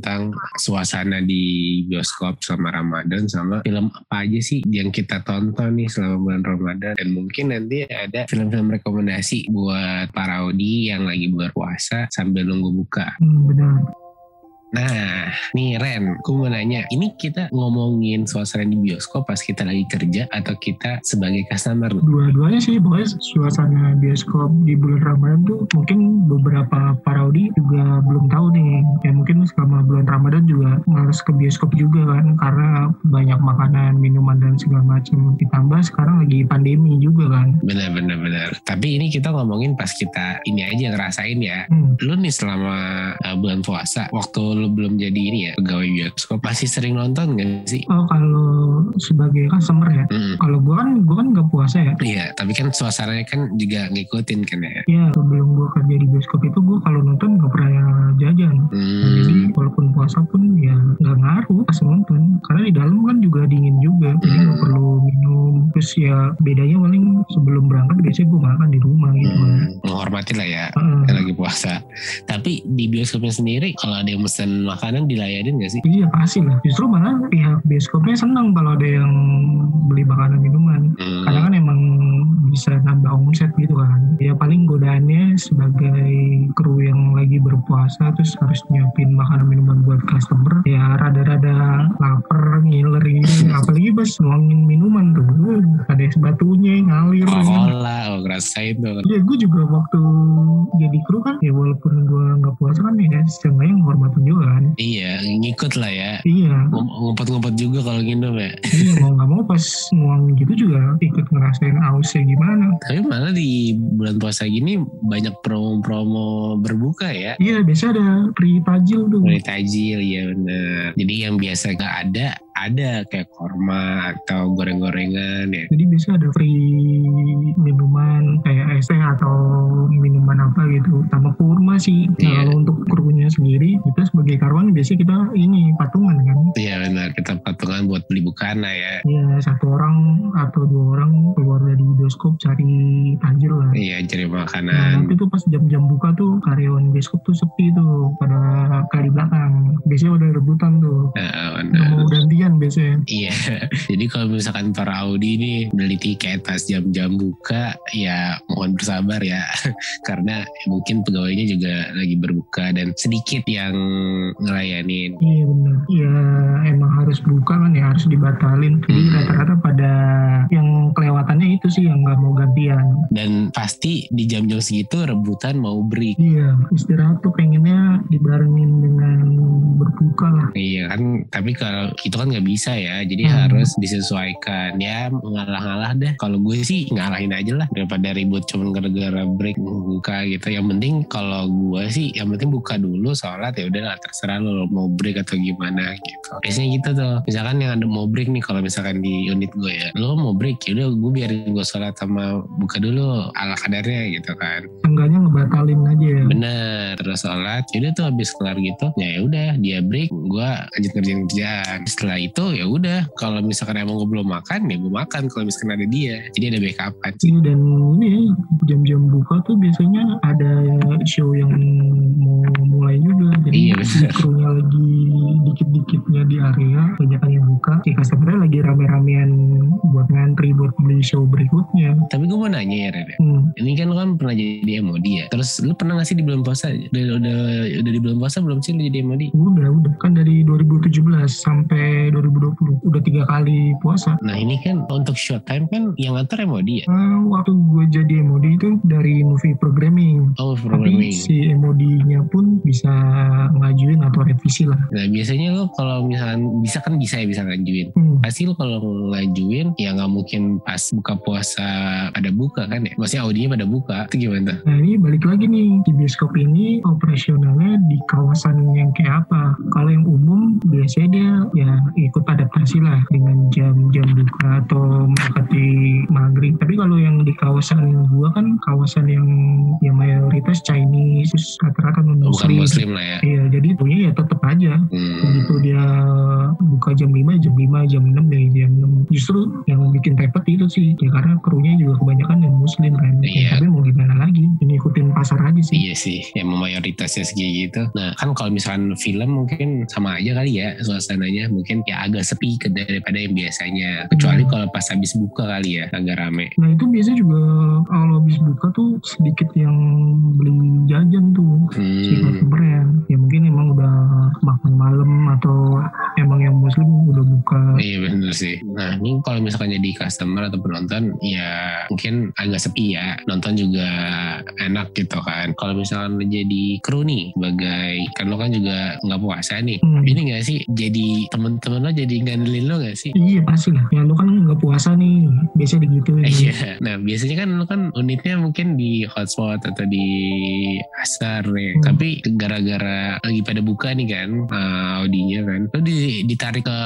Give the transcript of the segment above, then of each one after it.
tentang suasana di bioskop selama Ramadan sama film apa aja sih yang kita tonton nih selama bulan Ramadan dan mungkin nanti ada film-film rekomendasi buat para Audi yang lagi berpuasa sambil nunggu buka. hmm, benar Nah, nih Ren, aku mau nanya, ini kita ngomongin suasana di bioskop pas kita lagi kerja atau kita sebagai customer? dua-duanya sih pokoknya suasana bioskop di bulan Ramadan tuh mungkin beberapa paraudi juga belum tahu nih ya mungkin selama bulan Ramadan juga harus ke bioskop juga kan karena banyak makanan minuman dan segala macam ditambah sekarang lagi pandemi juga kan Bener, bener, bener. Tapi ini kita ngomongin pas kita ini aja ngerasain ya. hmm. Lu nih selama uh, bulan puasa, waktu lu belum jadi ini ya, pegawai bioskop, masih sering nonton gak sih? oh kalau sebagai customer ya Mm, kalau gua kan gua kan nggak puasa ya Iya, tapi kan suasananya kan juga ngikutin kan ya. ya sebelum gua kerja di bioskop itu gua kalau nonton nggak pernah jajan Nah, jadi walaupun puasa pun ya nggak ngaruh pas nonton karena di dalam kan juga dingin juga jadi nggak Hmm. perlu minum terus ya bedanya paling sebelum berangkat biasanya gue makan di rumah gitu hmm, menghormati lah ya. Yang lagi puasa. Tapi di bioskopnya sendiri kalau ada yang mesen makanan dilayanin gak sih? Iya pasti lah. Justru malah pihak bioskopnya senang kalau ada yang beli makanan minuman. Hmm, Karena kan emang bisa nambah omset gitu kan. Ya paling godaannya sebagai kru yang lagi berpuasa terus harus nyiapin makanan minuman buat customer. Ya rada-rada lapar, ngiler gitu. Apalagi pas nuangin minuman tuh. uh, Ada es batunya ngalir. kan. Coca-Cola, oh ngerasain tuh. Ya gue juga waktu jadi kru kan ya walaupun gue nggak puasa kan ya setengahnya menghormatin juga kan. Iya, ngikut lah ya. Iya, Ngum- Ngumpet-ngumpet juga kalau nginum ya. iya mau nggak mau pas nuang gitu juga ikut ngerasain ausnya gimana. Tapi malah di bulan puasa gini banyak promo-promo berbuka ya. Iya biasa ada free tajil tuh. Mulai tajil, ya bener. Jadi yang biasa gak ada, ada kayak korma atau goreng-gorengan ya. Jadi biasa ada free minuman kayak es teh atau minuman apa gitu. Sama kurma sih. Nah, Iya. kalau untuk krunya sendiri kita sebagai karyawan biasa kita ini patungan kan. Iya benar, kita patungan buat beli bukana ya. Iya satu orang atau dua orang keluar dari bioskop cari tajil lah. Iya, cari Nah, makanan. nanti tuh pas jam-jam buka tuh karyawan bioskop tuh sepi tuh pada kali belakang. Biasanya udah rebutan tuh. Nah, benar. mau gantian biasanya. Iya, jadi kalau misalkan para Audi nih beli tiket pas jam-jam buka, ya mohon bersabar ya, karena mungkin pegawainya juga lagi berbuka dan sedikit yang ngelayanin. Iya benar. Ya emang harus buka kan ya harus dibatalin. Jadi Hmm. rata-rata pada yang kelewatannya itu sih yang nggak mau gantian. Dan pasti di jam-jam segitu rebutan mau break. Iya istirahat tuh pengennya dibarengin dengan berbuka lah. Iya kan, tapi kalau itu kan nggak bisa ya, jadi Hmm. harus disesuaikan. Ya ngalah-ngalah deh. Kalau gue sih ngalahin aja lah daripada ribut cuma gara-gara break buka gitu. Yang penting kalau gue sih, yang penting buka dulu sholat ya udah lah terserah lo mau break atau gimana gitu. Biasanya gitu tuh. Misalkan yang ada mau break nih kalau misalkan di unit gue ya, lo mau break ya udah gue biarin gue sholat sama buka dulu ala kadarnya gitu kan. Enggaknya ngebatalin aja ya. Bener, terus sholat, yaudah tuh habis kelar gitu, ya udah dia break, gue lanjut ngerjain kerjaan. Setelah itu ya udah, kalau misalkan emang gue belum makan, ya gue makan kalau misalkan ada dia. Jadi ada backupan sih. Iya dan ini jam-jam buka tuh biasanya ada show yang mau mulai juga. Jadi Iya, krunya lagi dikit-dikitnya di area, banyak yang buka. Si customer lagi rame-ramean buat ngantri buat beli show berikutnya Tapi gue mau nanya ya Ren. hmm. Ini kan lu kan pernah jadi MOD ya. Terus lu pernah gak sih di bulan puasa? Udah, udah, udah di bulan puasa belum sih jadi MOD? udah udah kan dari 2017 sampai 2020 udah tiga kali puasa Nah ini kan untuk short time kan yang ngatur MOD ya. Eh, waktu gue jadi MOD itu dari movie programming Oh tapi programming. si MOD-nya pun bisa ngajuin atau revisi lah Nah biasanya lu kalau misalkan bisa kan bisa ya bisa ngajuin. hmm. Pasti lu kalau ngajuin ya nggak mungkin pas buka puasa pada buka kan ya. Maksudnya audinya pada buka. Itu gimana? Nah ini balik lagi nih di bioskop ini operasionalnya di kawasan yang kayak apa? Kalau yang umum biasanya dia ya ikut adaptasi lah dengan jam-jam buka atau mendekati maghrib. Tapi kalau yang di kawasan gua kan kawasan yang ya mayoritas Chinese, terus rata-rata non bukan muslim. lah ya. Iya, jadi punya ya tetap aja. Hmm. Begitu dia buka jam 5, jam 5, jam 6, dari jam 6. Justru yang bikin repot itu sih. Ya karena krunya juga kebanyakan yang muslim kan. Ya, Iya. tapi mau gimana lagi? Ini ikutin pasar aja sih. Iya sih, yang mayoritasnya segitu gitu. Nah kan kalau misalkan film mungkin sama aja kali ya suasananya mungkin ya agak sepi daripada yang biasanya. Kecuali Hmm. kalau pas habis buka kali ya agak rame. Nah itu biasanya juga kalau habis buka tuh sedikit yang beli jajan tuh si Hmm. customer ya. Ya mungkin emang udah makan malam atau emang yang muslim udah buka. Iya bener sih. Nah ini kalau misalkan jadi customer atau penonton ya mungkin agak sepi ya. Nonton juga enak gitu kan. Kalau misalkan lo jadi kru nih sebagai kan lo kan juga nggak puasa nih. Hmm. Ini gak sih jadi temen-temen lo jadi ngandelin lo gak sih? Iya pasti lah. Ya lu kan nggak puasa nih. Biasanya digituin. Iya. Nah biasanya kan lo kan unitnya mungkin di hotspot atau di asar nih. Hmm. Tapi gara-gara lagi pada buka nih kan uh, audinya kan. Lo di, ditarik ke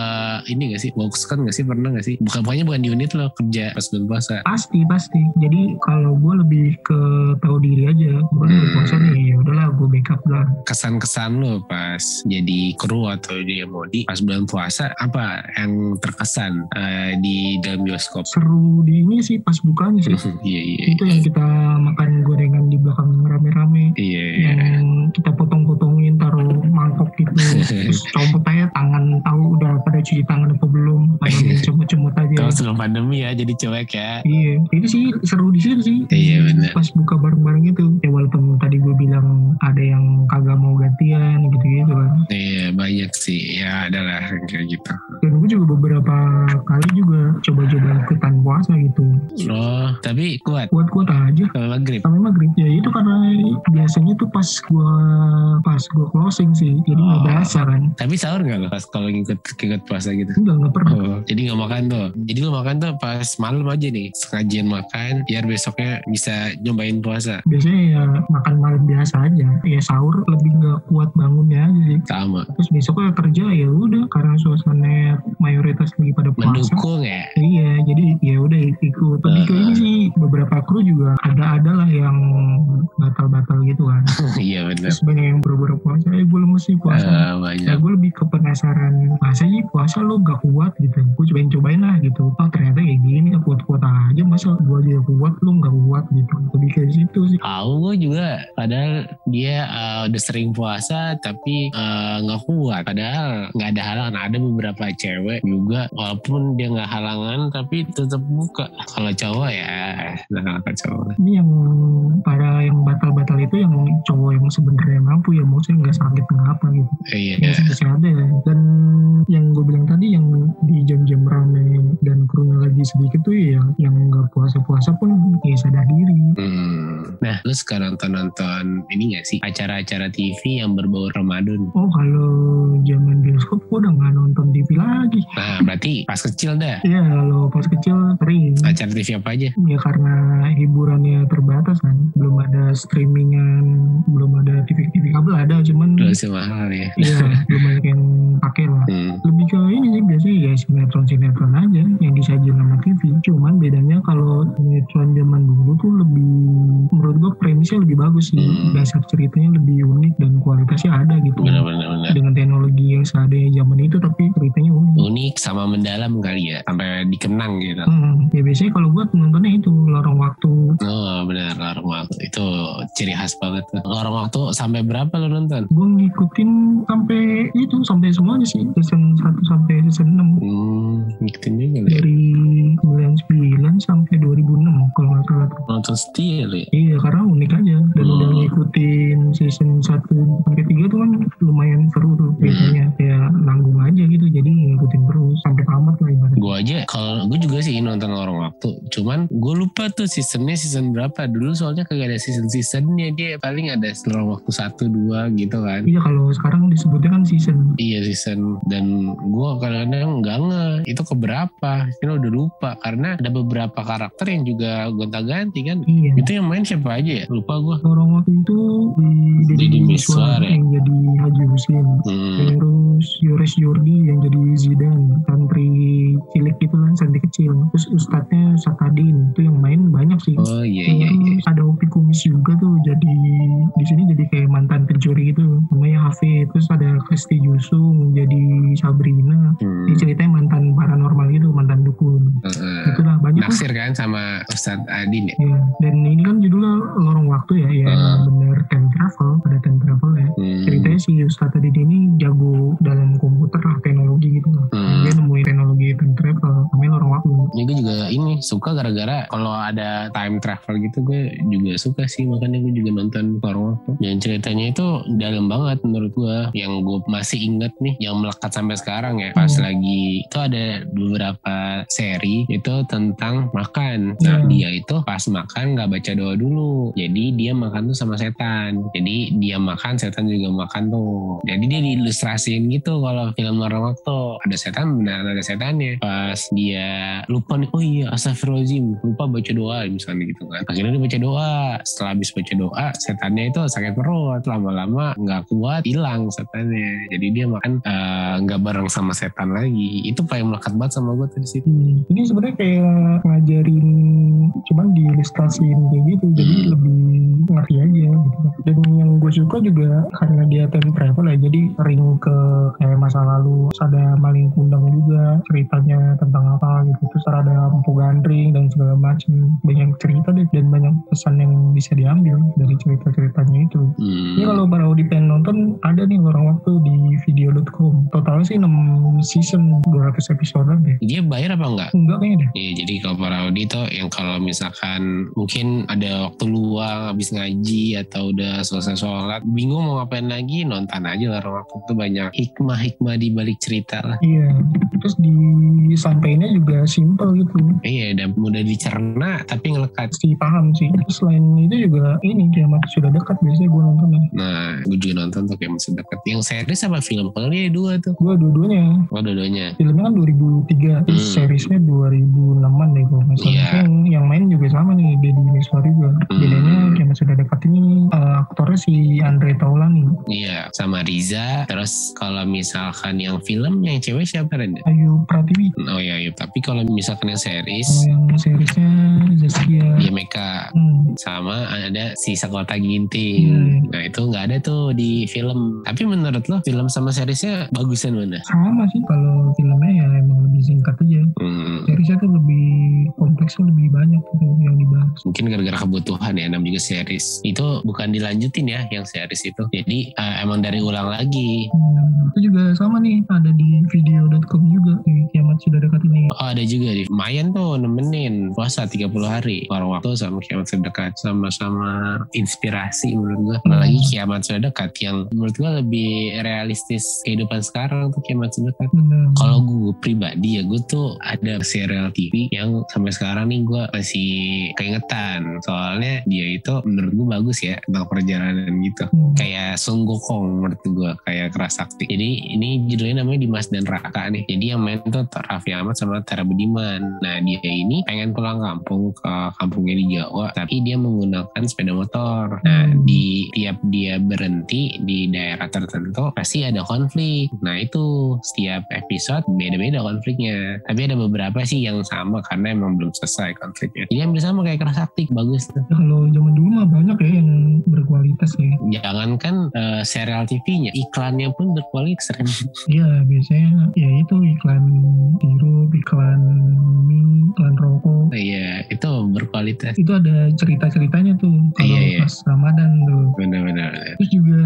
ini gak sih? Box kan gak sih? Pernah gak sih? Bukan pokoknya bukan di unit lo kerja pas bulan puasa. Pasti pasti. Jadi kalau gue lebih ke tahu diri aja. Gue Hmm. puasa nih. Ya udahlah gue backup lah. Kesan-kesan lo pas jadi kru atau di MOD pas bulan puasa apa yang terkesan uh, di dalam bioskop? Seru di ini sih pas bukanya sih. Iya iya itu yang kita makan gorengan di belakang rame-rame. iya. iya. yang kita potong-potongin taruh mangkok gitu terus copot aja tangan tahu udah pada cuci tangan apa belum main cemut-cemut aja Kalau sebelum pandemi ya jadi cuek ya. iya itu sih seru di situ sih Iya, bener. pas buka bareng-bareng itu ya walaupun tadi gue bilang ada yang kagak mau gantian gitu-gitu kan Iya banyak sih ya adalah kayak gitu. dan gue juga beberapa kali juga coba-coba ikutan puasa gitu Oh tapi kuat kuat-kuat aja kalau maghrib. sampai maghrib ya itu karena biasanya tuh pas gua pas gua closing sih jadi nggak Oh. berasa kan Tapi sahur nggak lo pas kalau ngikut ngikut puasa gitu? enggak nggak pernah Oh, jadi nggak makan tuh. Jadi lu makan tuh pas malam aja nih. Sengajian makan biar besoknya bisa nyobain puasa. biasanya ya makan malam biasa aja ya sahur lebih nggak kuat bangunnya aja sih Sama. terus besoknya kerja ya udah karena suasana mayoritas lagi pada puasa Mendukung ya. Iya, jadi ya udah ikut. Lebih ke ini Uh. Sih beberapa kru juga ada ada lah yang batal-batal gitu kan. Iya benar. Terus banyak yang buru-buru puasa, eh gue lemes nih puasa. Ya banyak. gue lebih ke penasaran Masa sih puasa lo gak kuat gitu Gue cobain-cobain lah gitu Oh ternyata kayak gini ya kuat-kuat aja Masa gue aja kuat lo gak kuat gitu Lebih kayak situ sih Tahu gue juga padahal dia eh, udah sering puasa tapi eh, nggak kuat. Padahal nggak ada halangan. Ada beberapa cewek juga walaupun dia nggak halangan tapi tetap buka. Kalau cowok ya nah. Ini yang para yang batal-batal itu yang cowok yang sebenarnya mampu ya Maksudnya gak sakit nggak apa gitu Iya. yang masih ada ya. dan yang gue bilang tadi yang di jam-jam rame dan krunya lagi sedikit tuh ya yang nggak puasa-puasa pun ya sadar diri Hmm. Nah, lu sekarang nonton ini gak sih acara-acara TV yang berbau Ramadan? oh kalau zaman bioskop gue udah nggak nonton TV lagi Nah, berarti pas kecil dah. ya kalau pas kecil sering Acara TV apa aja? Ya karena hiburannya terbatas kan belum ada streamingan belum ada TV TV kabel ada cuman Dulu sih mahal ya. iya belum banyak yang pakai lah Hmm. lebih ke ini sih biasanya ya sinetron sinetron aja yang disajiin sama TV cuman bedanya kalau sinetron zaman dulu tuh lebih menurut gua premisnya lebih bagus sih Hmm. dasar ceritanya lebih unik dan kualitasnya ada gitu Benar-benar benar. dengan teknologi yang seadanya zaman itu tapi ceritanya unik Unik sama mendalam kali ya, sampai dikenang gitu. Hmm, ya biasanya kalau gua nontonnya itu lorong waktu Oh benar lorong waktu itu ciri khas banget. Lorong waktu sampai berapa lo nonton? gue ngikutin sampai itu sampai semuanya sih season 1 sampai season 6 Hmm, ngikutin juga ya. dari 99 sampai sampai 2006 kalau nggak salah. Nonton setia ya. Iya karena unik aja dan Hmm. udah ngikutin season 1 sampai 3 tuh kan lumayan seru tuh Hmm. biasanya ya nanggung aja gitu jadi ngikutin terus sampai tamat lah ibaratnya. Gue aja kalau gue juga sih nonton lorong waktu. Cuman gue lupa tuh seasonnya season berapa. Dulu soalnya kagak ada season seasonnya dia paling ada lorong waktu satu dua gitu kan. Iya kalau sekarang disebutnya kan season. Iya season dan gue kadang-kadang nggak nge itu keberapa kita udah lupa karena ada beberapa karakter yang juga gonta-ganti kan Iya. itu yang main siapa aja ya lupa gue Orang waktu itu di Deddy Miswar Miswar ya? yang jadi Haji Husin. hmm. Terus Yoris Jordi yang jadi Zidane, santri cilik itu kan, santri kecil. Terus ustadznya Sakadin, itu yang main banyak sih. oh iya iya iya ada Opi Kumis juga tuh jadi di sini jadi kayak mantan pencuri gitu namanya Hafid terus ada Kristi Jusung jadi Sabrina hmm. ini ceritanya mantan paranormal gitu mantan dukun Heeh. itulah banyak naksir kan sama Ustadz Adin ya ya. dan ini kan judulnya lorong waktu ya ya emang bener time travel ada time travel ya hmm. ceritanya si Ustadz Adin ini jago dalam komputer lah teknologi gitu lah Hmm. dia nemuin teknologi time travel namanya lorong waktu Ini gue juga ini suka gara-gara kalau ada time travel gitu gue juga suka sih makanya gue juga nonton lorong waktu. Dan ceritanya itu dalam banget menurut gue. Yang gue masih inget nih yang melekat sampai sekarang ya. Pas Hmm. lagi itu ada beberapa seri itu tentang makan. Nah Hmm. dia itu pas makan nggak baca doa dulu. Jadi dia makan tuh sama setan. Jadi dia makan setan juga makan tuh. Jadi dia diilustrasiin gitu kalau film lorong waktu. Ada setan benar ada setannya. Pas dia lupa nih oh iya astagfirullahaladzim lupa baca doa misalnya gitu kan. Akhirnya dia baca doa. Setelah habis baca doa setannya itu sakit perut. Lama-lama nggak kuat hilang setannya. Jadi dia makan eh, nggak bareng sama setan lagi. Itu paling melekat banget sama gue tuh di situ Hmm. Ini sebenarnya kayak ngajarin cuman diilustrasiin kayak gitu. Jadi Hmm. lebih ngerti aja gitu. Dan yang gue suka juga karena dia time travel ya jadi sering ke kayak masa lalu. Ada maling kundang juga ceritanya tentang apa gitu. Terus ada empu gandring dan segala macam banyak cerita deh dan banyak pesan yang bisa diambil dari cerita-ceritanya itu. Hmm. Ini kalau para Audi pengen nonton ada nih lorong waktu di video.com. Totalnya sih 6 season 200 episode deh. dia bayar apa enggak Enggak kayaknya deh. Iya, jadi kalau para Audi tuh yang kalau misalkan mungkin ada waktu luang habis ngaji atau udah selesai sholat, bingung mau ngapain lagi, nonton aja lah waktu itu banyak hikmah-hikmah di balik cerita lah. Iya. Terus disampaikannya juga simple gitu. Iya, dan mudah dicerna tapi ngelekat. Pasti paham sih. Terus selain itu juga ini kiamat sudah dekat biasanya gue nontonnya. Nah, gue juga nonton tuh kayak masih deket. Yang series apa film? Kalau dia dua tuh. Gue dua-duanya. Oh, dua-duanya. Filmnya kan 2003. Terus Hmm. seriesnya 2006an deh kalau nggak salah. Iya. Yang, yang main juga sama nih. Deddy Miswar juga. Hmm. Bedanya kiamat sudah dekat ini eh, aktornya si Andre Taulani. Iya, sama Riza. Terus kalau misalkan yang film, yang cewek siapa Ren? Ayu Pratiwi. Oh iya, iya. Tapi kalau misalkan yang series, Kalau yang seriesnya Zaskia. ya Meka Hmm. sama ada si Sekota Ginting. Hmm. Nah itu nggak ada tuh di film. Tapi menurut lo film sama seriesnya bagusan mana? Sama sih kalau filmnya ya emang lebih singkat aja. Hmm, seriesnya tuh lebih kompleksnya lebih banyak gitu yang dibahas. mungkin gara-gara kebutuhan ya namanya juga series. Itu bukan dilanjutin ya yang series itu. Jadi eh, emang dari ulang lagi. Hmm, itu juga sama nih ada di video.com juga di kiamat sudah dekat ini. Oh ada juga di Mayan tuh nemenin puasa 30 hari. Orang waktu sama kiamat sudah dekat sama-sama inspirasi menurut gua. Apalagi kiamat sudah dekat yang menurut gua lebih realistis kehidupan sekarang tuh kiamat sudah dekat. Benar. Kalau gue pribadi ya gue tuh ada serial TV yang sampai sekarang nih gue masih keingetan. Soalnya dia itu menurut gue bagus ya tentang perjalanan gitu. Hmm. Kayak Sung Gokong menurut gue kayak keras sakti. Jadi ini judulnya namanya Dimas dan Raka nih. Jadi yang main tuh Raffi Ahmad sama Tara Budiman. Nah dia ini pengen pulang kampung ke kampungnya di Jawa. Tapi dia menggunakan sepeda motor. Nah Hmm. di tiap dia berhenti di daerah tertentu pasti ada konflik. Nah itu setiap episode beda-beda konfliknya. Tapi ada beberapa sih yang sama karena emang belum selesai konfliknya. Jadi hampir sama kayak keras aktif bagus tuh. Kalau zaman dulu mah banyak ya yang berkualitas ya. Jangankan eh, serial TV-nya, iklannya pun berkualitas. Iya biasanya ya itu iklan sirup, iklan mie, iklan rokok. Iya, itu berkualitas. Itu ada cerita-ceritanya tuh kalau Iya, iya. pas Ramadan tuh. Benar-benar. Terus juga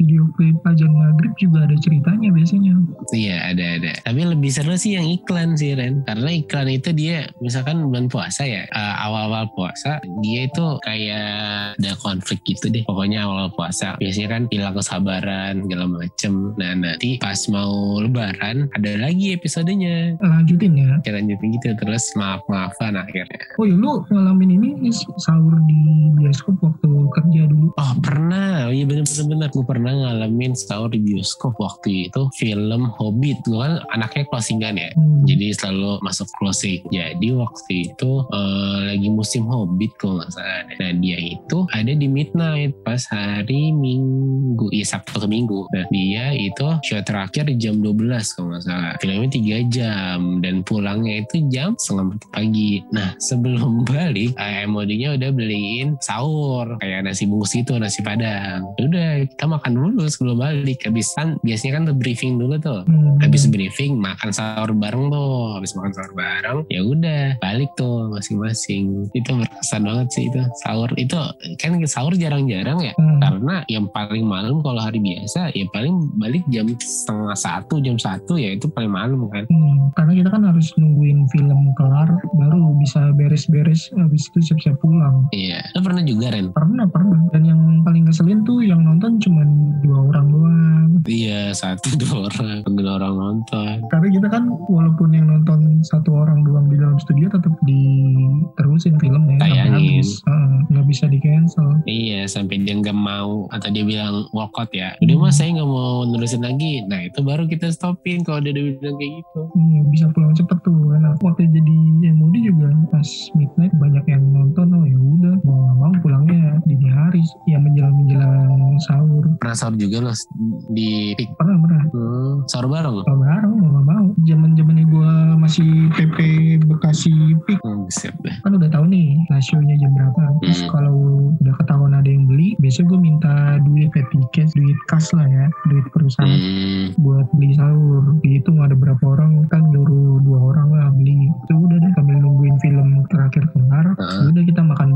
video klip Ajan Maghrib juga ada ceritanya biasanya. Iya ada ada. Tapi lebih seru sih yang iklan sih Ren. Karena iklan itu dia misalkan bulan puasa ya. eh, awal-awal puasa dia itu kayak ada konflik gitu deh. Pokoknya awal puasa biasanya kan hilang kesabaran segala macem. Nah nanti pas mau lebaran ada lagi episodenya. Lanjutin ya. Kayak lanjutin gitu terus maaf-maafan akhirnya. Oh ya lu ngalamin ini sahur di bioskop waktu kerja dulu. Oh pernah, iya bener-bener bener. Gue pernah ngalamin sahur di bioskop waktu itu film Hobbit. Gue kan anaknya closingan ya. Hmm. Jadi selalu masuk closing. Jadi waktu itu eh, lagi musim Hobbit kalau nggak salah. Nah dia itu ada di midnight pas hari Minggu, iya Sabtu ke Minggu. Nah dia itu show terakhir jam 12 kalau nggak salah. Filmnya 3 jam dan pulangnya itu jam setengah pagi. Nah sebelum balik MOD-nya udah beliin sahur kayak nasi bungkus itu nasi padang. Udah kita makan dulu sebelum balik. Habis kan biasanya kan briefing dulu tuh Hmm. habis briefing makan sahur bareng tuh habis makan sahur bareng ya udah balik tuh masing-masing itu berkesan banget sih itu sahur itu kan sahur jarang-jarang ya Hmm. karena yang paling malam kalau hari biasa ya paling balik jam setengah satu jam satu ya itu paling malam kan Hmm, karena kita kan harus nungguin film kelar baru bisa beres-beres habis itu siap-siap pulang. iya lo pernah juga Ren Pernah, pernah. Dan yang paling ngeselin tuh yang nonton cuma dua orang doang. iya satu dua orang dua orang nonton Karena kita kan walaupun yang nonton satu orang doang di dalam studio tetap diterusin filmnya Tayangin. nggak bisa di cancel. Iya sampai dia nggak mau atau dia bilang walkout ya. Udah Hmm. mas saya nggak mau nerusin lagi. Nah itu baru kita stopin kalau dia udah bilang kayak gitu. Hmm, bisa pulang cepet tuh. Karena waktu jadi MOD juga pas midnight banyak yang nonton. Oh ya udah mau nggak mau pulangnya dini hari. Ya menjelang menjelang sahur. Pernah sahur juga loh di pik. Pernah pernah. Hmm, sahur bareng. Kalau bareng mau nggak mau. Zaman zamannya gue masih PP Bekasi Pik Hmm, kan udah tahu nih rasionya jam berapa. Terus Hmm. kalau udah ketahuan ada yang beli, biasanya gue minta duit pay ticket, duit kas lah ya, duit perusahaan Hmm, buat beli sahur. Dihitung ada berapa orang, kan nyuruh dua orang lah beli. Itu udah deh sambil nungguin terakhir kelar, Heeh. udah kita makan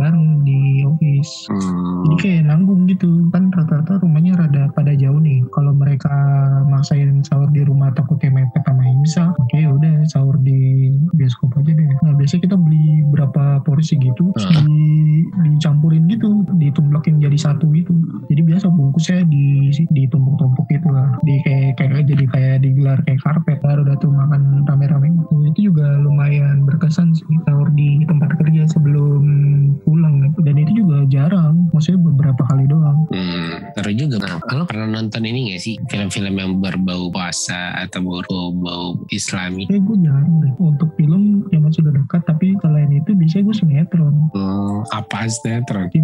islami? Kayak gue jarang deh untuk film yang masih udah dekat, tapi selain itu biasanya gue sinetron. Hmm, apa sinetron? Sinetron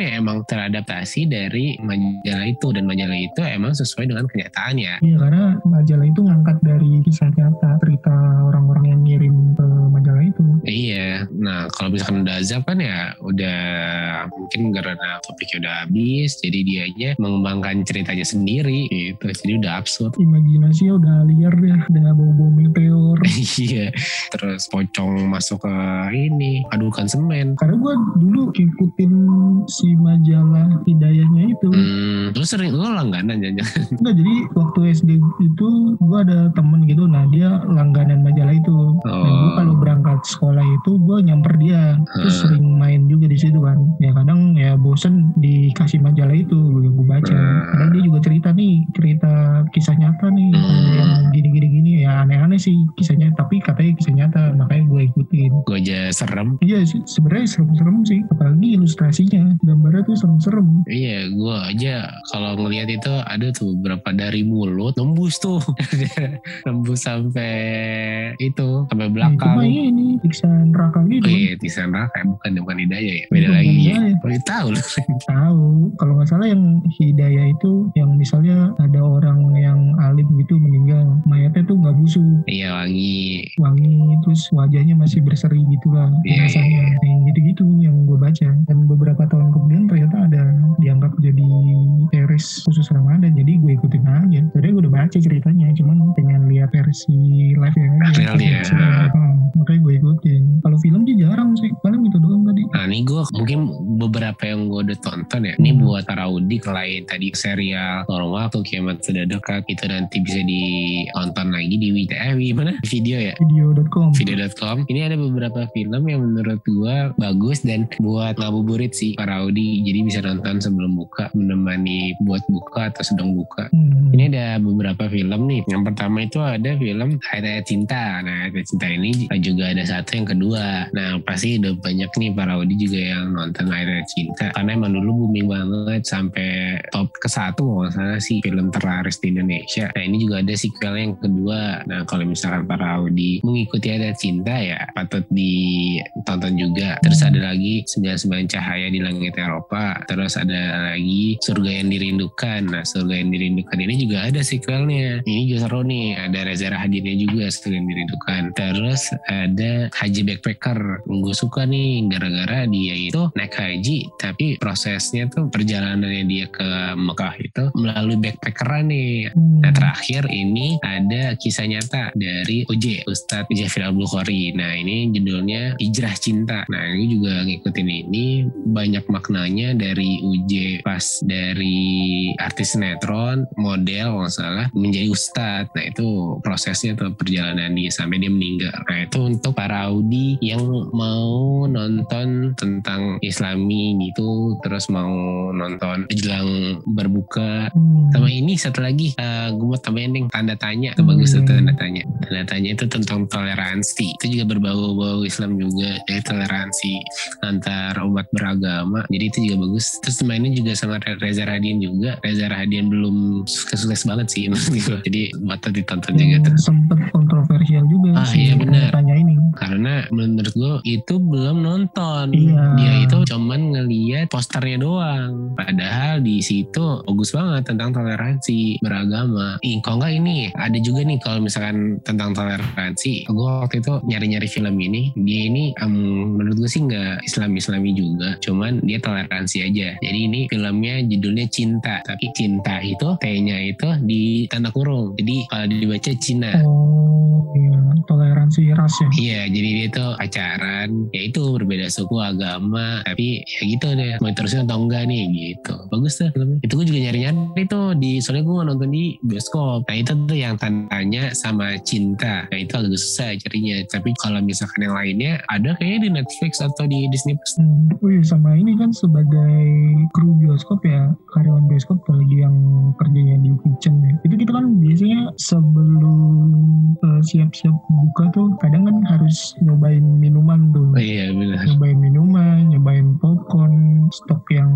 ya emang teradaptasi dari majalah itu dan majalah itu emang sesuai dengan kenyataan ya. Iya karena majalah itu ngangkat dari kisah nyata cerita orang-orang yang ngirim ke majalah itu. Iya, nah kalau misalkan udah azab kan ya udah mungkin karena topiknya udah habis, jadi dianya mengembangkan ceritanya sendiri gitu, jadi udah absurd. Imajinasinya udah liar deh, udah bau-bau meteor. iya, terus pocong masuk ke ini, adukan semen. Karena gue dulu ikutin si majalah hidayahnya itu. Hmm, lu sering lu langganan jangan Enggak jadi waktu SD itu gue ada temen gitu, nah dia langganan majalah itu. Nah gue Oh. kalau berangkat sekolah itu gue nyamper dia, terus Hmm. sering main juga di situ kan. Ya kadang ya bosen dikasih majalah itu, gue baca. Hmm. Kadang dia juga cerita nih, cerita kisah nyata nih, Hmm. yang gini-gini gini ya aneh-aneh aneh sih kisahnya tapi katanya kisah nyata makanya gue ikutin gue aja serem iya sih sebenarnya serem-serem sih apalagi ilustrasinya gambarnya tuh serem-serem Iya, gue aja kalau ngelihat itu ada tuh beberapa dari mulut nembus tuh, nembus sampai itu sampai Nah, itu belakang. ini siksa neraka gitu Oh iya, Tisan Raka bukan bukan Hidayah ya, beda lagi. Hidayah. Oh iya, tahu lu. tahu kalau nggak salah yang hidayah itu yang misalnya ada orang yang alim gitu meninggal mayatnya tuh nggak busuk Iya wangi. wangi terus wajahnya masih berseri gitu lah Iya, rasanya iya. Nah, yang gitu-gitu yang gue baca dan beberapa tahun kemudian ternyata ada dianggap jadi series khusus Ramadan jadi gue ikutin aja. Sebenarnya gue udah baca ceritanya cuman pengen lihat versi live ya. Realnya. Hmm, makanya gue ikutin. Kalau film sih jarang sih paling itu doang tadi. Nah ini gue mungkin beberapa yang gue udah tonton ya. Ini Hmm. buat para Audi lain tadi serial Lorong Waktu Kiamat Sudah Dekat itu nanti bisa ditonton lagi di Wita eh, di mana? Video ya? Video.com video.com ini ada beberapa film yang menurut gua bagus dan buat ngabuburit sih para Audi jadi bisa nonton sebelum buka menemani buat buka atau sedang buka. Hmm. ini ada beberapa film nih. Yang pertama itu ada film Ayat Cinta. Nah Ayat Cinta ini juga ada satu yang kedua. Nah pasti udah banyak nih para Audi juga yang nonton Ayat Cinta. Karena emang dulu booming banget sampai top ke satu kalau salah sih film terlaris di Indonesia. Nah ini juga ada sequel yang kedua. Nah kalau misalkan para Audi mengikuti Ayat Cinta ya patut ditonton juga. Terus ada lagi Segala Sembilan Cahaya di Langit Eropa terus ada lagi Surga yang Dirindukan nah Surga yang Dirindukan ini juga ada sequelnya ini juga seru nih ada Reza Rahadiannya juga Surga yang Dirindukan terus ada Haji Backpacker gue suka nih gara-gara dia itu naik haji tapi prosesnya tuh perjalanannya dia ke Mekah itu melalui backpackeran nih Hmm. Nah terakhir ini ada kisah nyata dari UJ Ustadz Jafir Abdul Khori. Nah ini judulnya Hijrah Cinta. Nah ini juga ngikutin ini banyak maknanya dari UJ pas dari artis sinetron model kalau nggak salah menjadi Ustadz. Nah itu prosesnya tuh perjalanan dia sampai dia meninggal. Nah itu untuk para Audi yang mau nonton tentang Islami gitu terus mau nonton jelang berbuka Hmm. sama ini satu lagi gue mau tambahin nih tanda tanya itu bagus tuh Hmm. tanda tanya tanda tanya itu tentang toleransi itu juga berbau-bau Islam juga jadi toleransi antar umat beragama jadi itu juga bagus. Terus mainnya juga sama Re- Reza Radian juga. Reza Radian belum sukses banget sih jadi patut ditonton juga yang tuh sempet kontroversial juga Ah, sih iya benar. tanya ini. Karena menurut gue itu belum nonton. Iya. dia itu cuman ngeliat posternya doang. Padahal di situ bagus banget tentang toleransi beragama. Ih, kok enggak ini? Ada juga nih kalau misalkan tentang toleransi. Gue waktu itu nyari-nyari film ini. Dia ini em, menurut gue sih nggak Islam-Islami juga. Cuman dia toleransi aja jadi ini filmnya judulnya Cinta tapi cinta itu T-nya itu di tanda kurung jadi kalau dibaca Cina oh iya toleransi ras ya Iya, jadi dia tuh pacaran, ya itu berbeda suku, agama, tapi ya gitu deh, mau terusin atau enggak nih gitu. Bagus tuh filmnya. Itu gue juga nyari-nyari tuh di, soalnya gue nonton di bioskop. Nah itu tuh yang tandanya sama cinta. Nah itu agak susah carinya. Tapi kalau misalkan yang lainnya, ada kayaknya di Netflix atau di Disney Plus. Hmm, iya sama ini kan sebagai kru bioskop ya karyawan bioskop apalagi yang kerjanya di kitchen ya. Itu kita kan biasanya sebelum eh, siap-siap buka tuh kadang kan harus nyobain minuman tuh Oh iya benar. nyobain minuman, nyobain popcorn, stok yang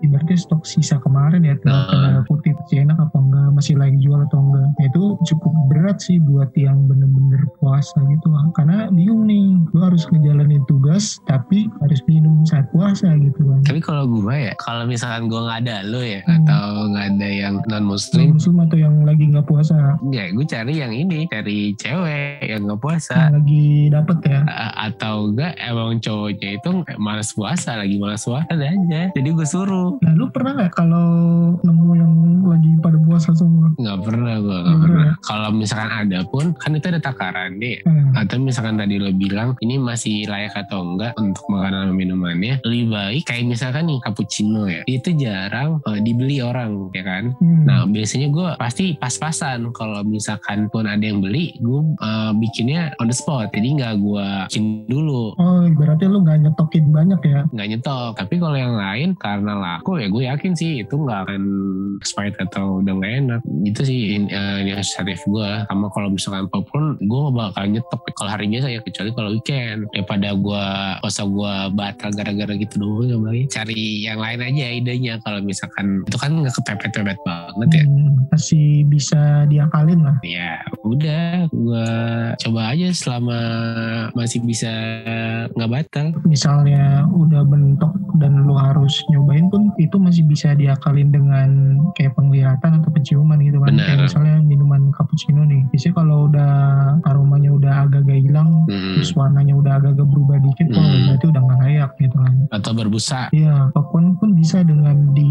ibaratnya stok sisa kemarin ya, Ah. tanda kutip masih enak apa enggak, masih lagi jual atau enggak. Nah, itu cukup berat sih buat yang bener-bener puasa gitu. Karena bingung nih, lu harus ngejalanin tugas tapi harus minum saat puasa gitu kan. Tapi kalau gue ya, kalau misalkan gue nggak ada lo ya, Hmm. atau nggak ada yang non Muslim, muslim atau yang lagi nggak puasa, ya gue cari yang ini, cari cewek yang nggak puasa. lagi dapet ya. A- atau enggak emang cowoknya itu malas puasa lagi malas puasa aja jadi gue suruh Nah lu pernah nggak kalau nemu yang lagi pada puasa semua? nggak pernah gue nggak pernah pernah. kalau misalkan ada pun kan itu ada takaran deh Hmm. atau misalkan tadi lo bilang ini masih layak atau enggak untuk makanan minumannya lebih baik kayak misalkan nih cappuccino ya itu jarang eh, dibeli orang ya kan Hmm. Nah biasanya gue pasti pas-pasan kalau misalkan pun ada yang beli gue eh, bikinnya on the spot. Jadi nggak gue bikin dulu. Oh, berarti lu nggak nyetokin banyak ya? nggak nyetok tapi kalau yang lain karena laku ya gue yakin sih itu nggak akan expired atau udah nggak enak itu sih in- eh, inisiatif gue sama kalau misalkan popcorn gue bakal nyetok kalau hari biasa ya kecuali kalau weekend daripada gue masa gue batal gara-gara gitu dulu ya cari yang lain aja idenya kalau misalkan itu kan nggak kepepet-pepet banget ya Hmm, masih bisa diakalin lah. ya udah gue coba aja selama masih bisa nggak batal Misalnya udah bentok dan lu harus nyobain pun itu masih bisa diakalin dengan kayak penglihatan atau penciuman gitu kan. Kayak misalnya minuman cappuccino nih. Biasanya kalau udah aromanya udah agak-agak hilang, Hmm. terus warnanya udah agak-agak berubah dikit, oh Hmm. berarti udah nggak layak gitu kan. atau berbusa Iya, popcorn pun bisa dengan di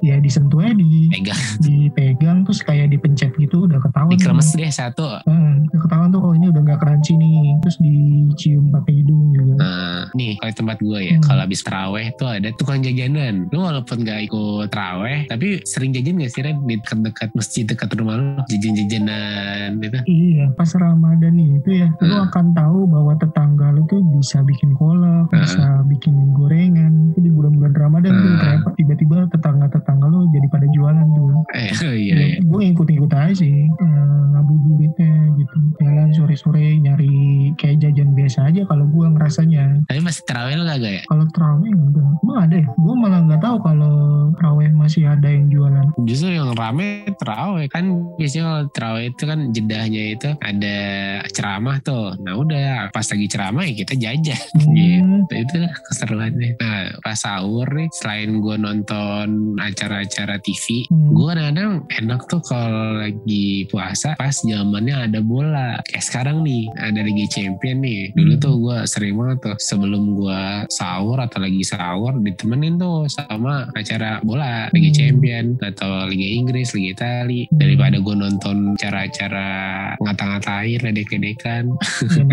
ya disentuh aja di pegang dipegang terus kayak dipencet gitu udah ketahuan. dikremes deh satu Hmm, udah ketahuan tuh oh ini udah nggak crunchy nih. Terus dicium pakai hidung juga. Nah, nih kalau tempat gue ya, Hmm. kalau habis teraweh tuh ada tukang jajanan. Lu walaupun gak ikut teraweh, tapi sering jajan gak sih Ren? Di dekat-dekat masjid dekat rumah lu, jajan-jajanan gitu. Iya, pas Ramadan itu ya, lu Hmm. akan tahu bahwa tetangga lu tuh bisa bikin kolak, Hmm. bisa bikin gorengan. Jadi bulan-bulan Ramadan tuh Hmm. ternyata tiba-tiba tetangga-tetangga lu jadi pada jualan tuh. Eh, iya, iya. Gue ikut-ikut aja sih, eh, ngabuburitnya gitu. Jalan sore-sore nyari kayak jajan biasa aja kalau gue ngerasanya. Tapi masih teraweh lu kagak ya? Kalau terawih enggak, emang ada ya? Gue malah nggak tahu kalau terawih masih ada yang jualan. Justru yang rame teraweh kan biasanya kalau teraweh itu kan jedahnya itu ada ceramah tuh. Nah udah pas lagi ceramah ya kita jajan. Gitu. Hmm, itu lah keseruannya. Nah pas sahur nih selain gue nonton acara-acara TV, Hmm. gue kadang-kadang enak tuh kalau lagi puasa pas zamannya ada bola. Kayak sekarang nih ada Liga Champion nih. Dulu Hmm. tuh gue sering banget tuh sebelum gue sahur atau lagi sahur ditemenin tuh sama acara bola Liga Hmm. Champion atau Liga Inggris, Liga Itali. Hmm. Daripada gue nonton acara-acara ngata-ngatain, ledek-ledekan. ya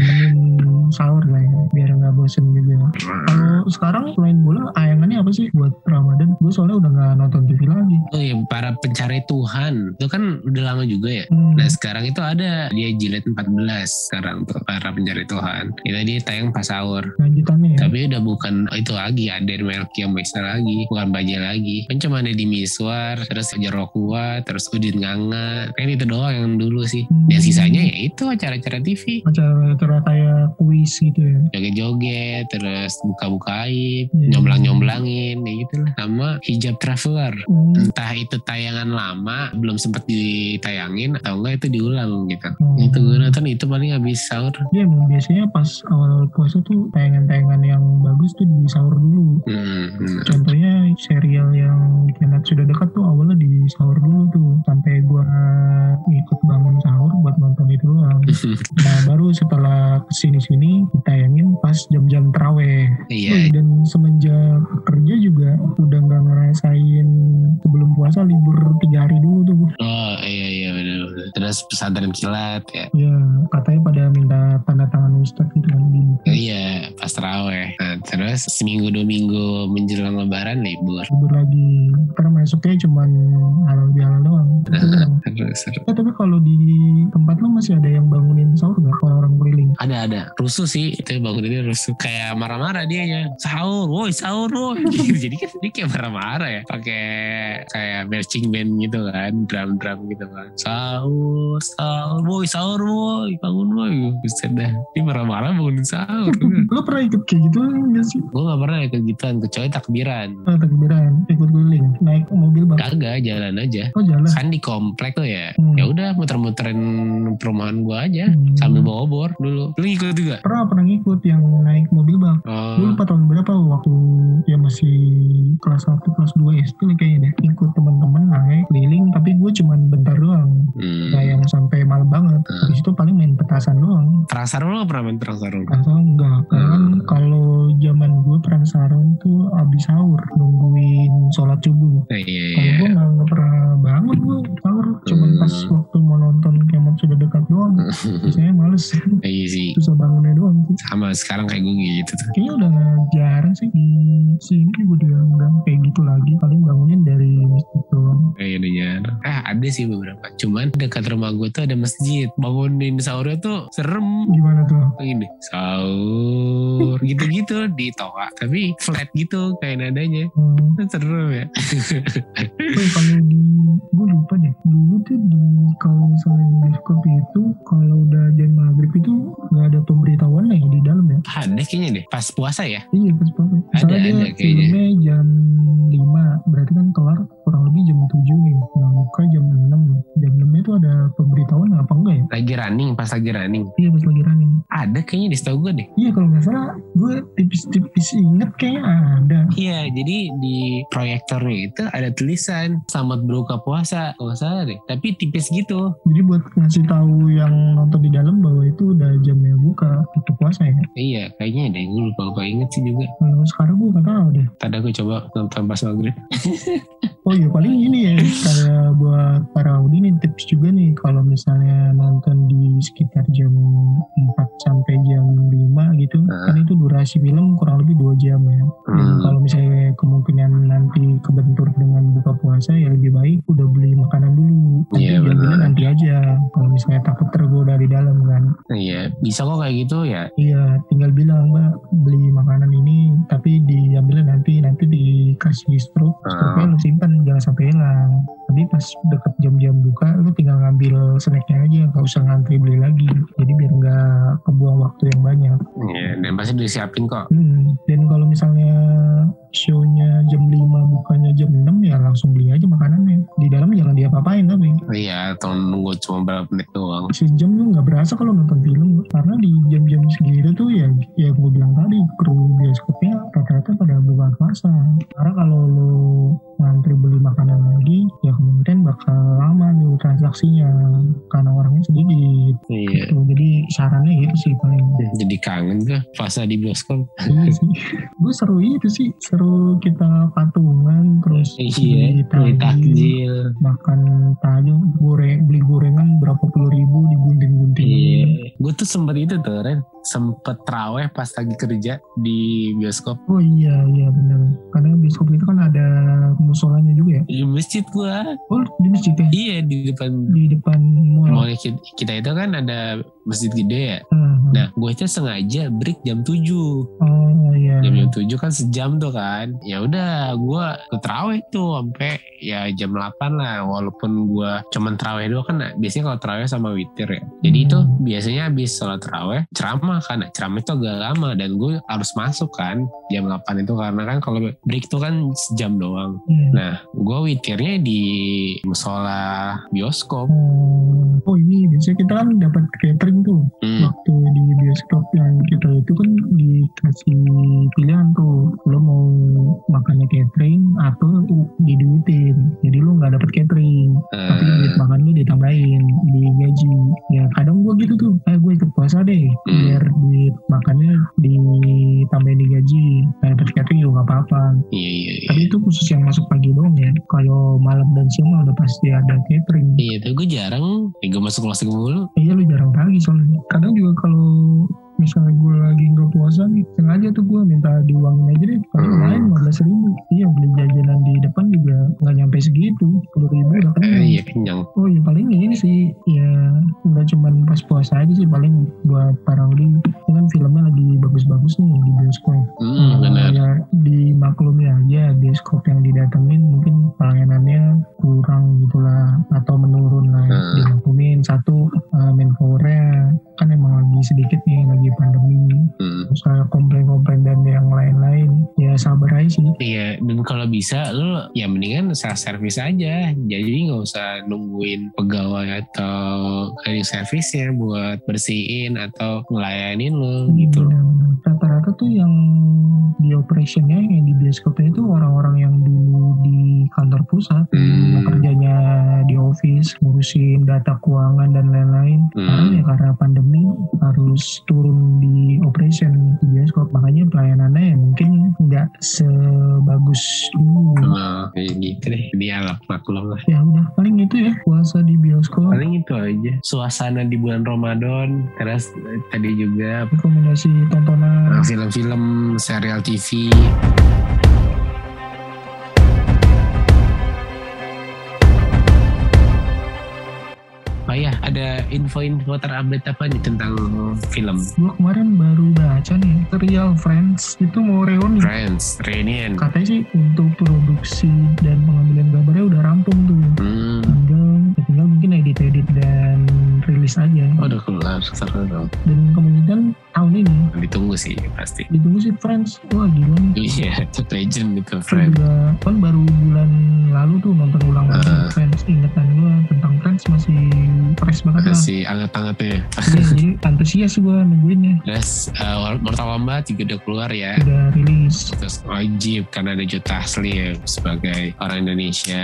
sahur lah ya biar nggak bosen juga kalau sekarang selain bola ayangannya apa sih buat Ramadan gue soalnya udah nggak nonton TV lagi Oh iya, para pencari Tuhan. Itu kan udah lama juga ya. Hmm. Nah sekarang itu ada dia jilid 14 sekarang tuh para pencari Tuhan. Itu dia tayang pas sahur. lanjutannya ya Tapi udah bukan itu lagi ada Melki yang Maisa lagi, bukan Baja lagi. Kan cuma ada di Miswar, terus Jarokua, terus Udin Nganga. Kan itu doang yang dulu sih. Dan Hmm. sisanya ya itu acara-acara TV. acara-acara kayak kuis gitu ya Joget-joget, terus buka-buka aib, Hmm. nyomblang-nyomblangin, ya gitu lah. Sama hijab traveler. Hmm. entah itu tayangan lama belum sempat ditayangin atau enggak itu diulang gitu Hmm. itu gue nonton itu paling habis sahur Iya emang biasanya pas awal puasa tuh tayangan-tayangan yang bagus tuh di sahur dulu hmm. Contohnya serial yang kiamat sudah dekat tuh awalnya di sahur dulu tuh sampai gua ikut bangun sahur buat nonton itu doang. Nah baru setelah ke sini-sini ditayangin pas jam-jam teraweh. iya Wih, dan semenjak kerja juga udah nggak ngerasain sebelum puasa libur tiga hari dulu tuh. oh iya iya bener. terus pesantren kilat ya Ya katanya pada minta tanda tangan ustadz gitu kan. Iya pas teraweh nah, terus seminggu dua minggu menjelang lebaran libur. Libur lagi. Karena masuknya cuman halal bihalal doang. Terus terus. Eh, tapi kalau di tempat lu masih ada yang bangunin sahur gak orang-orang keliling? ada ada. Rusuh sih. Itu bangun ini rusuh. Kayak marah-marah dia ya. Sahur woi sahur woi. Jadi kan dia kayak marah-marah ya. Pakai kayak marching band gitu kan. Drum-drum gitu kan. Sahur sahur woi sahur woi. Bangun woi. Bisa dah. Dia marah-marah bangunin sahur. Lu pernah ikut kayak gitu sih? gue gak pernah ikut gituan kecuali takbiran Oh, takbiran, ikut keliling, naik mobil bak. kagak jalan aja Oh jalan. kan di komplek tuh ya Hmm. ya udah muter-muterin perumahan gua aja Hmm. sambil bawa obor dulu lu ikut juga Pernah pernah ngikut yang naik mobil bak. oh Dulu lupa tahun berapa waktu ya masih kelas 1, kelas 2 SD nih kayaknya deh. Ikut teman-teman naik keliling tapi gue cuman bentar doang. hmm. Gak yang sampai malam banget. Hmm. Habis itu paling main petasan doang. Sarung lo pernah main perang sarung? Atau enggak. Karena kan Hmm. zaman gue perang sarung tuh abis sahur nungguin sholat subuh. Eh, iya Kalau iya. gue nggak nggak pernah bangun gue sahur, cuman Hmm. pas waktu mau nonton kiamat sudah dekat doang. Biasanya males, Iya sih. susah bangunnya doang. sih. Sama sekarang kayak gue gitu tuh. Kayaknya udah jarang sih di sini juga udah nggak kayak gitu lagi. Paling bangunin dari masjid. Kayaknya jarang. Eh ada sih beberapa. Cuman dekat rumah gue tuh ada masjid. Bangunin sahurnya tuh serem. Gimana tuh? Ini sahur gitu-gitu di toa. Tapi flat gitu kayak nadanya. Hmm. Kan Serem ya. Kalau di gue lupa deh dulu tuh di kalau misalnya di bioskop itu kalau udah jam maghrib itu nggak ada pemberitahuan ya di dalam ya Ada kayaknya deh. Pas puasa ya. iya pas banget Ada, misalnya ada kayaknya. filmnya jam 5 berarti kan kelar kurang lebih jam 7 nih nah buka jam 6 jam 6 itu ada pemberitahuan apa enggak ya Lagi running. Pas lagi running. iya pas lagi running Ada kayaknya di setahu gue deh. iya kalau nggak salah gue tipis-tipis inget kayaknya ada Iya, jadi di proyektornya itu ada tulisan selamat berbuka puasa, kalau nggak salah deh. Tapi tipis gitu. jadi buat ngasih tahu yang nonton di dalam bahwa itu udah jamnya buka tutup puasa ya Iya, kayaknya deh. Gue lupa lupa inget sih juga. kalau sekarang gue nggak tahu deh Tadi aku coba nonton pas maghrib. Oh iya paling ini ya kayak buat para Audi nih tips juga nih kalau misalnya nonton di sekitar jam 4 sampai jam 5 gitu Nah. kan itu durasi film kurang lebih 2 jam ya. Hmm. kalau misalnya kemungkinan nanti kebentur dengan buka puasa ya lebih baik udah beli makanan dulu. Iya, diambilnya benar. nanti aja kalau misalnya takut tergoda di dalam kan. Iya, bisa kok kayak gitu ya. Iya tinggal bilang mbak beli makanan ini tapi diambilnya nanti nanti dikasih struk struknya lu simpan jangan sampai hilang tapi pas deket jam-jam buka lu tinggal ngambil snacknya aja nggak usah ngantri beli lagi jadi biar nggak kebuang waktu yang banyak Iya, dan pasti disiapin kok. hmm. dan kalau misalnya shownya jam 5 bukannya jam 6 ya langsung beli aja makanannya. Di dalam jangan diapa-apain tapi. Iya, atau nunggu cuma berapa menit doang. sejam tuh nggak berasa kalau nonton film. Karena di jam-jam segitu tuh ya ya gue bilang tadi kru bioskopnya rata-rata pada buka puasa. Karena kalau lo ngantri beli makanan lagi ya kemungkinan bakal lama tuh transaksinya. Karena orangnya sedikit. Iya. gitu. jadi sarannya gitu sih paling. Jadi kangen tuh puasa di bioskop. iya sih. Gue seru itu sih. Seru kita patungan terus Iya, beli takjil, makan tajil goreng beli gorengan berapa puluh ribu digunting-gunting Iya. Gue tuh sempet itu tuh, Ren. Sempet traweh pas lagi kerja di bioskop. Oh iya iya benar. Karena bioskop itu kan ada musolanya juga ya. Di masjid gua. Oh di masjid ya. Iya, di depan Di depan mall. mall kita, kita itu kan ada masjid gede ya. Hmm. Nah, gue itu sengaja break jam 7. Oh iya. Jam jam 7 kan sejam tuh kan. Ya udah, gue ke terawih tuh sampai ya jam 8 lah. Walaupun gue cuman terawih doang kan biasanya kalau terawih sama witir ya. Jadi Hmm. itu biasanya habis sholat terawih ceramah kan. Nah, ceramah itu agak lama dan gue harus masuk kan jam 8 itu karena kan kalau break tuh kan sejam doang. Iya. Nah, gue witirnya di musola bioskop. Oh, oh ini biasanya kita kan dapat catering tuh Hmm. waktu di bioskop yang kita itu kan dikasih pilihan tuh lo mau makannya catering atau diduitin jadi lo nggak dapat catering. Tapi Eh, duit makan lu ditambahin di gaji ya kadang gue gitu tuh. Eh gue ikut puasa deh Hmm. biar duit makannya ditambahin di gaji nah, dapat catering juga gak apa-apa. Iya, iya, iya. tapi itu khusus yang masuk pagi doang ya. Kalau malam dan siang mah udah pasti ada catering. Iya, tapi gue jarang. Ya, gue masuk kelas mulu. iya lu jarang pagi soalnya. Kadang juga kalau misalnya gue lagi nggak puasa nih sengaja tuh gue minta diuangin aja deh paling Hmm. lumayan 15 ribu iya beli jajanan di depan juga nggak nyampe segitu 10 ribu udah Eh, kenyang iya, kenyang. Oh iya paling ini sih ya nggak cuman pas puasa aja sih paling buat para uli ini kan filmnya lagi bagus-bagus nih di bioskop. Hmm, benar. Ya dimaklumi aja bioskop yang didatengin mungkin pelayanannya kurang gitulah atau menurun lah. Hmm. Dimaklumin satu eh, manpowernya kan emang lagi sedikit nih lagi pandemi. Hmm. Terus ada komplain-komplain dan yang lain-lain ya sabar aja sih. Iya, dan kalau bisa lu ya mendingan self service aja. Jadi nggak usah nungguin pegawai atau cleaning service-nya buat bersihin atau ngelayanin lu gitu. Benar-benar. Rata-rata tuh yang operationnya yang di bioskopnya itu orang-orang yang dulu di kantor pusat Hmm. yang kerjanya di office ngurusin data keuangan dan lain-lain. Hmm. ya karena pandemi harus turun di operation di bioskop makanya pelayanannya ya mungkin nggak sebagus dulu. Kayak gitu deh. Jadi alat maklum lah. Ya udah paling itu ya puasa di bioskop. Paling itu aja. Suasana di bulan Ramadan. Karena tadi juga Rekomendasi tontonan. film-film, serial TV kasih. Oh iya, ada info-info terupdate apa nih tentang film? Gue kemarin baru baca nih, The Real Friends itu mau reuni. Friends, reunion. Katanya sih untuk produksi dan pengambilan gambarnya udah rampung tuh. Hmm. Tinggal, tinggal mungkin edit-edit dan rilis aja. Oh, udah keluar seru dong Dan kemungkinan tahun ini ditunggu sih pasti ditunggu sih Friends. Wah gila nih. iya legend itu Friends juga kan baru bulan lalu tuh nonton ulang lagi Ah. Friends. Ingetan gue tentang Friends masih fresh banget lah. masih anget-angetnya Iya, jadi antusias gue nungguinnya. Terus uh, Mortal Kombat juga udah keluar ya Udah rilis. Terus wajib karena ada Juta Asli ya sebagai orang Indonesia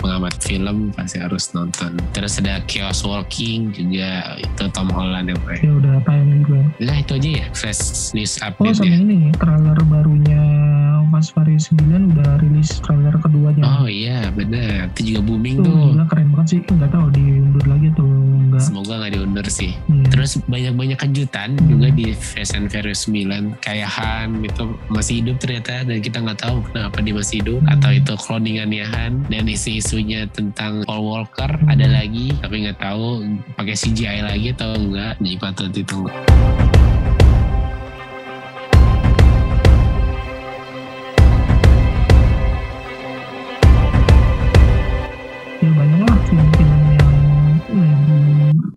pengamat film pasti harus nonton. Terus ada Chaos Walking juga itu Tom Holland yang main. Ya udah tayang juga. Nah itu aja ya fresh news Oh update sama ya. ini trailer barunya Fast Furious 9 udah rilis trailer keduanya. Oh iya benar itu juga booming Tuh tuh. gila keren banget sih. Nggak tahu diundur lagi atau enggak. Semoga nggak diundur sih. Iya. Terus banyak-banyak kejutan juga di Fast and Furious 9 kayak Han itu masih hidup ternyata dan kita nggak tahu kenapa dia masih hidup Hmm. atau itu cloningannya Han dan isu-isunya tentang Paul Walker Hmm. ada lagi tapi nggak tahu pakai CGI lagi atau enggak jadi patut ditunggu. ya banyak lah film-film yang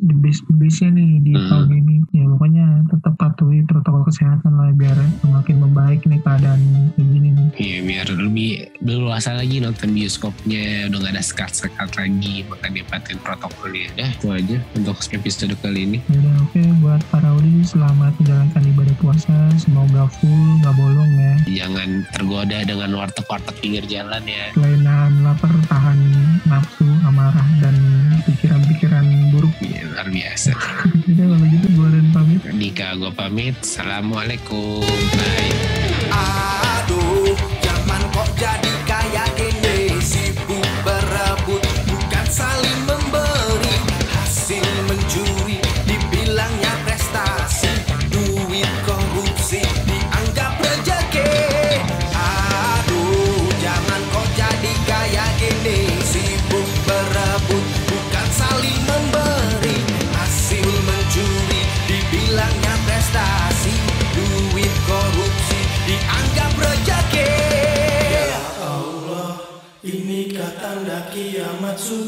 the bestnya nih di Hmm. tahun ini ya pokoknya tetap patuhi protokol kesehatan lah biar semakin membaik nih keadaan kayak gini nih Iya biar lebih leluasa lagi nonton bioskopnya udah nggak ada sekat-sekat lagi maka dipatin protokolnya. Ya itu aja untuk episode kali ini. Yaudah oke buat para Uli selamat menjalankan ibadah puasa semoga full nggak bolong ya Jangan tergoda dengan warteg-warteg pinggir jalan ya. selain nahan lapar tahan nafsu amarah dan pikiran-pikiran buruk Iya, luar biasa. Jadi kalau gitu gue dan pamit Dika gue pamit. Assalamualaikum. Bye.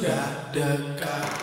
Sudah dekat.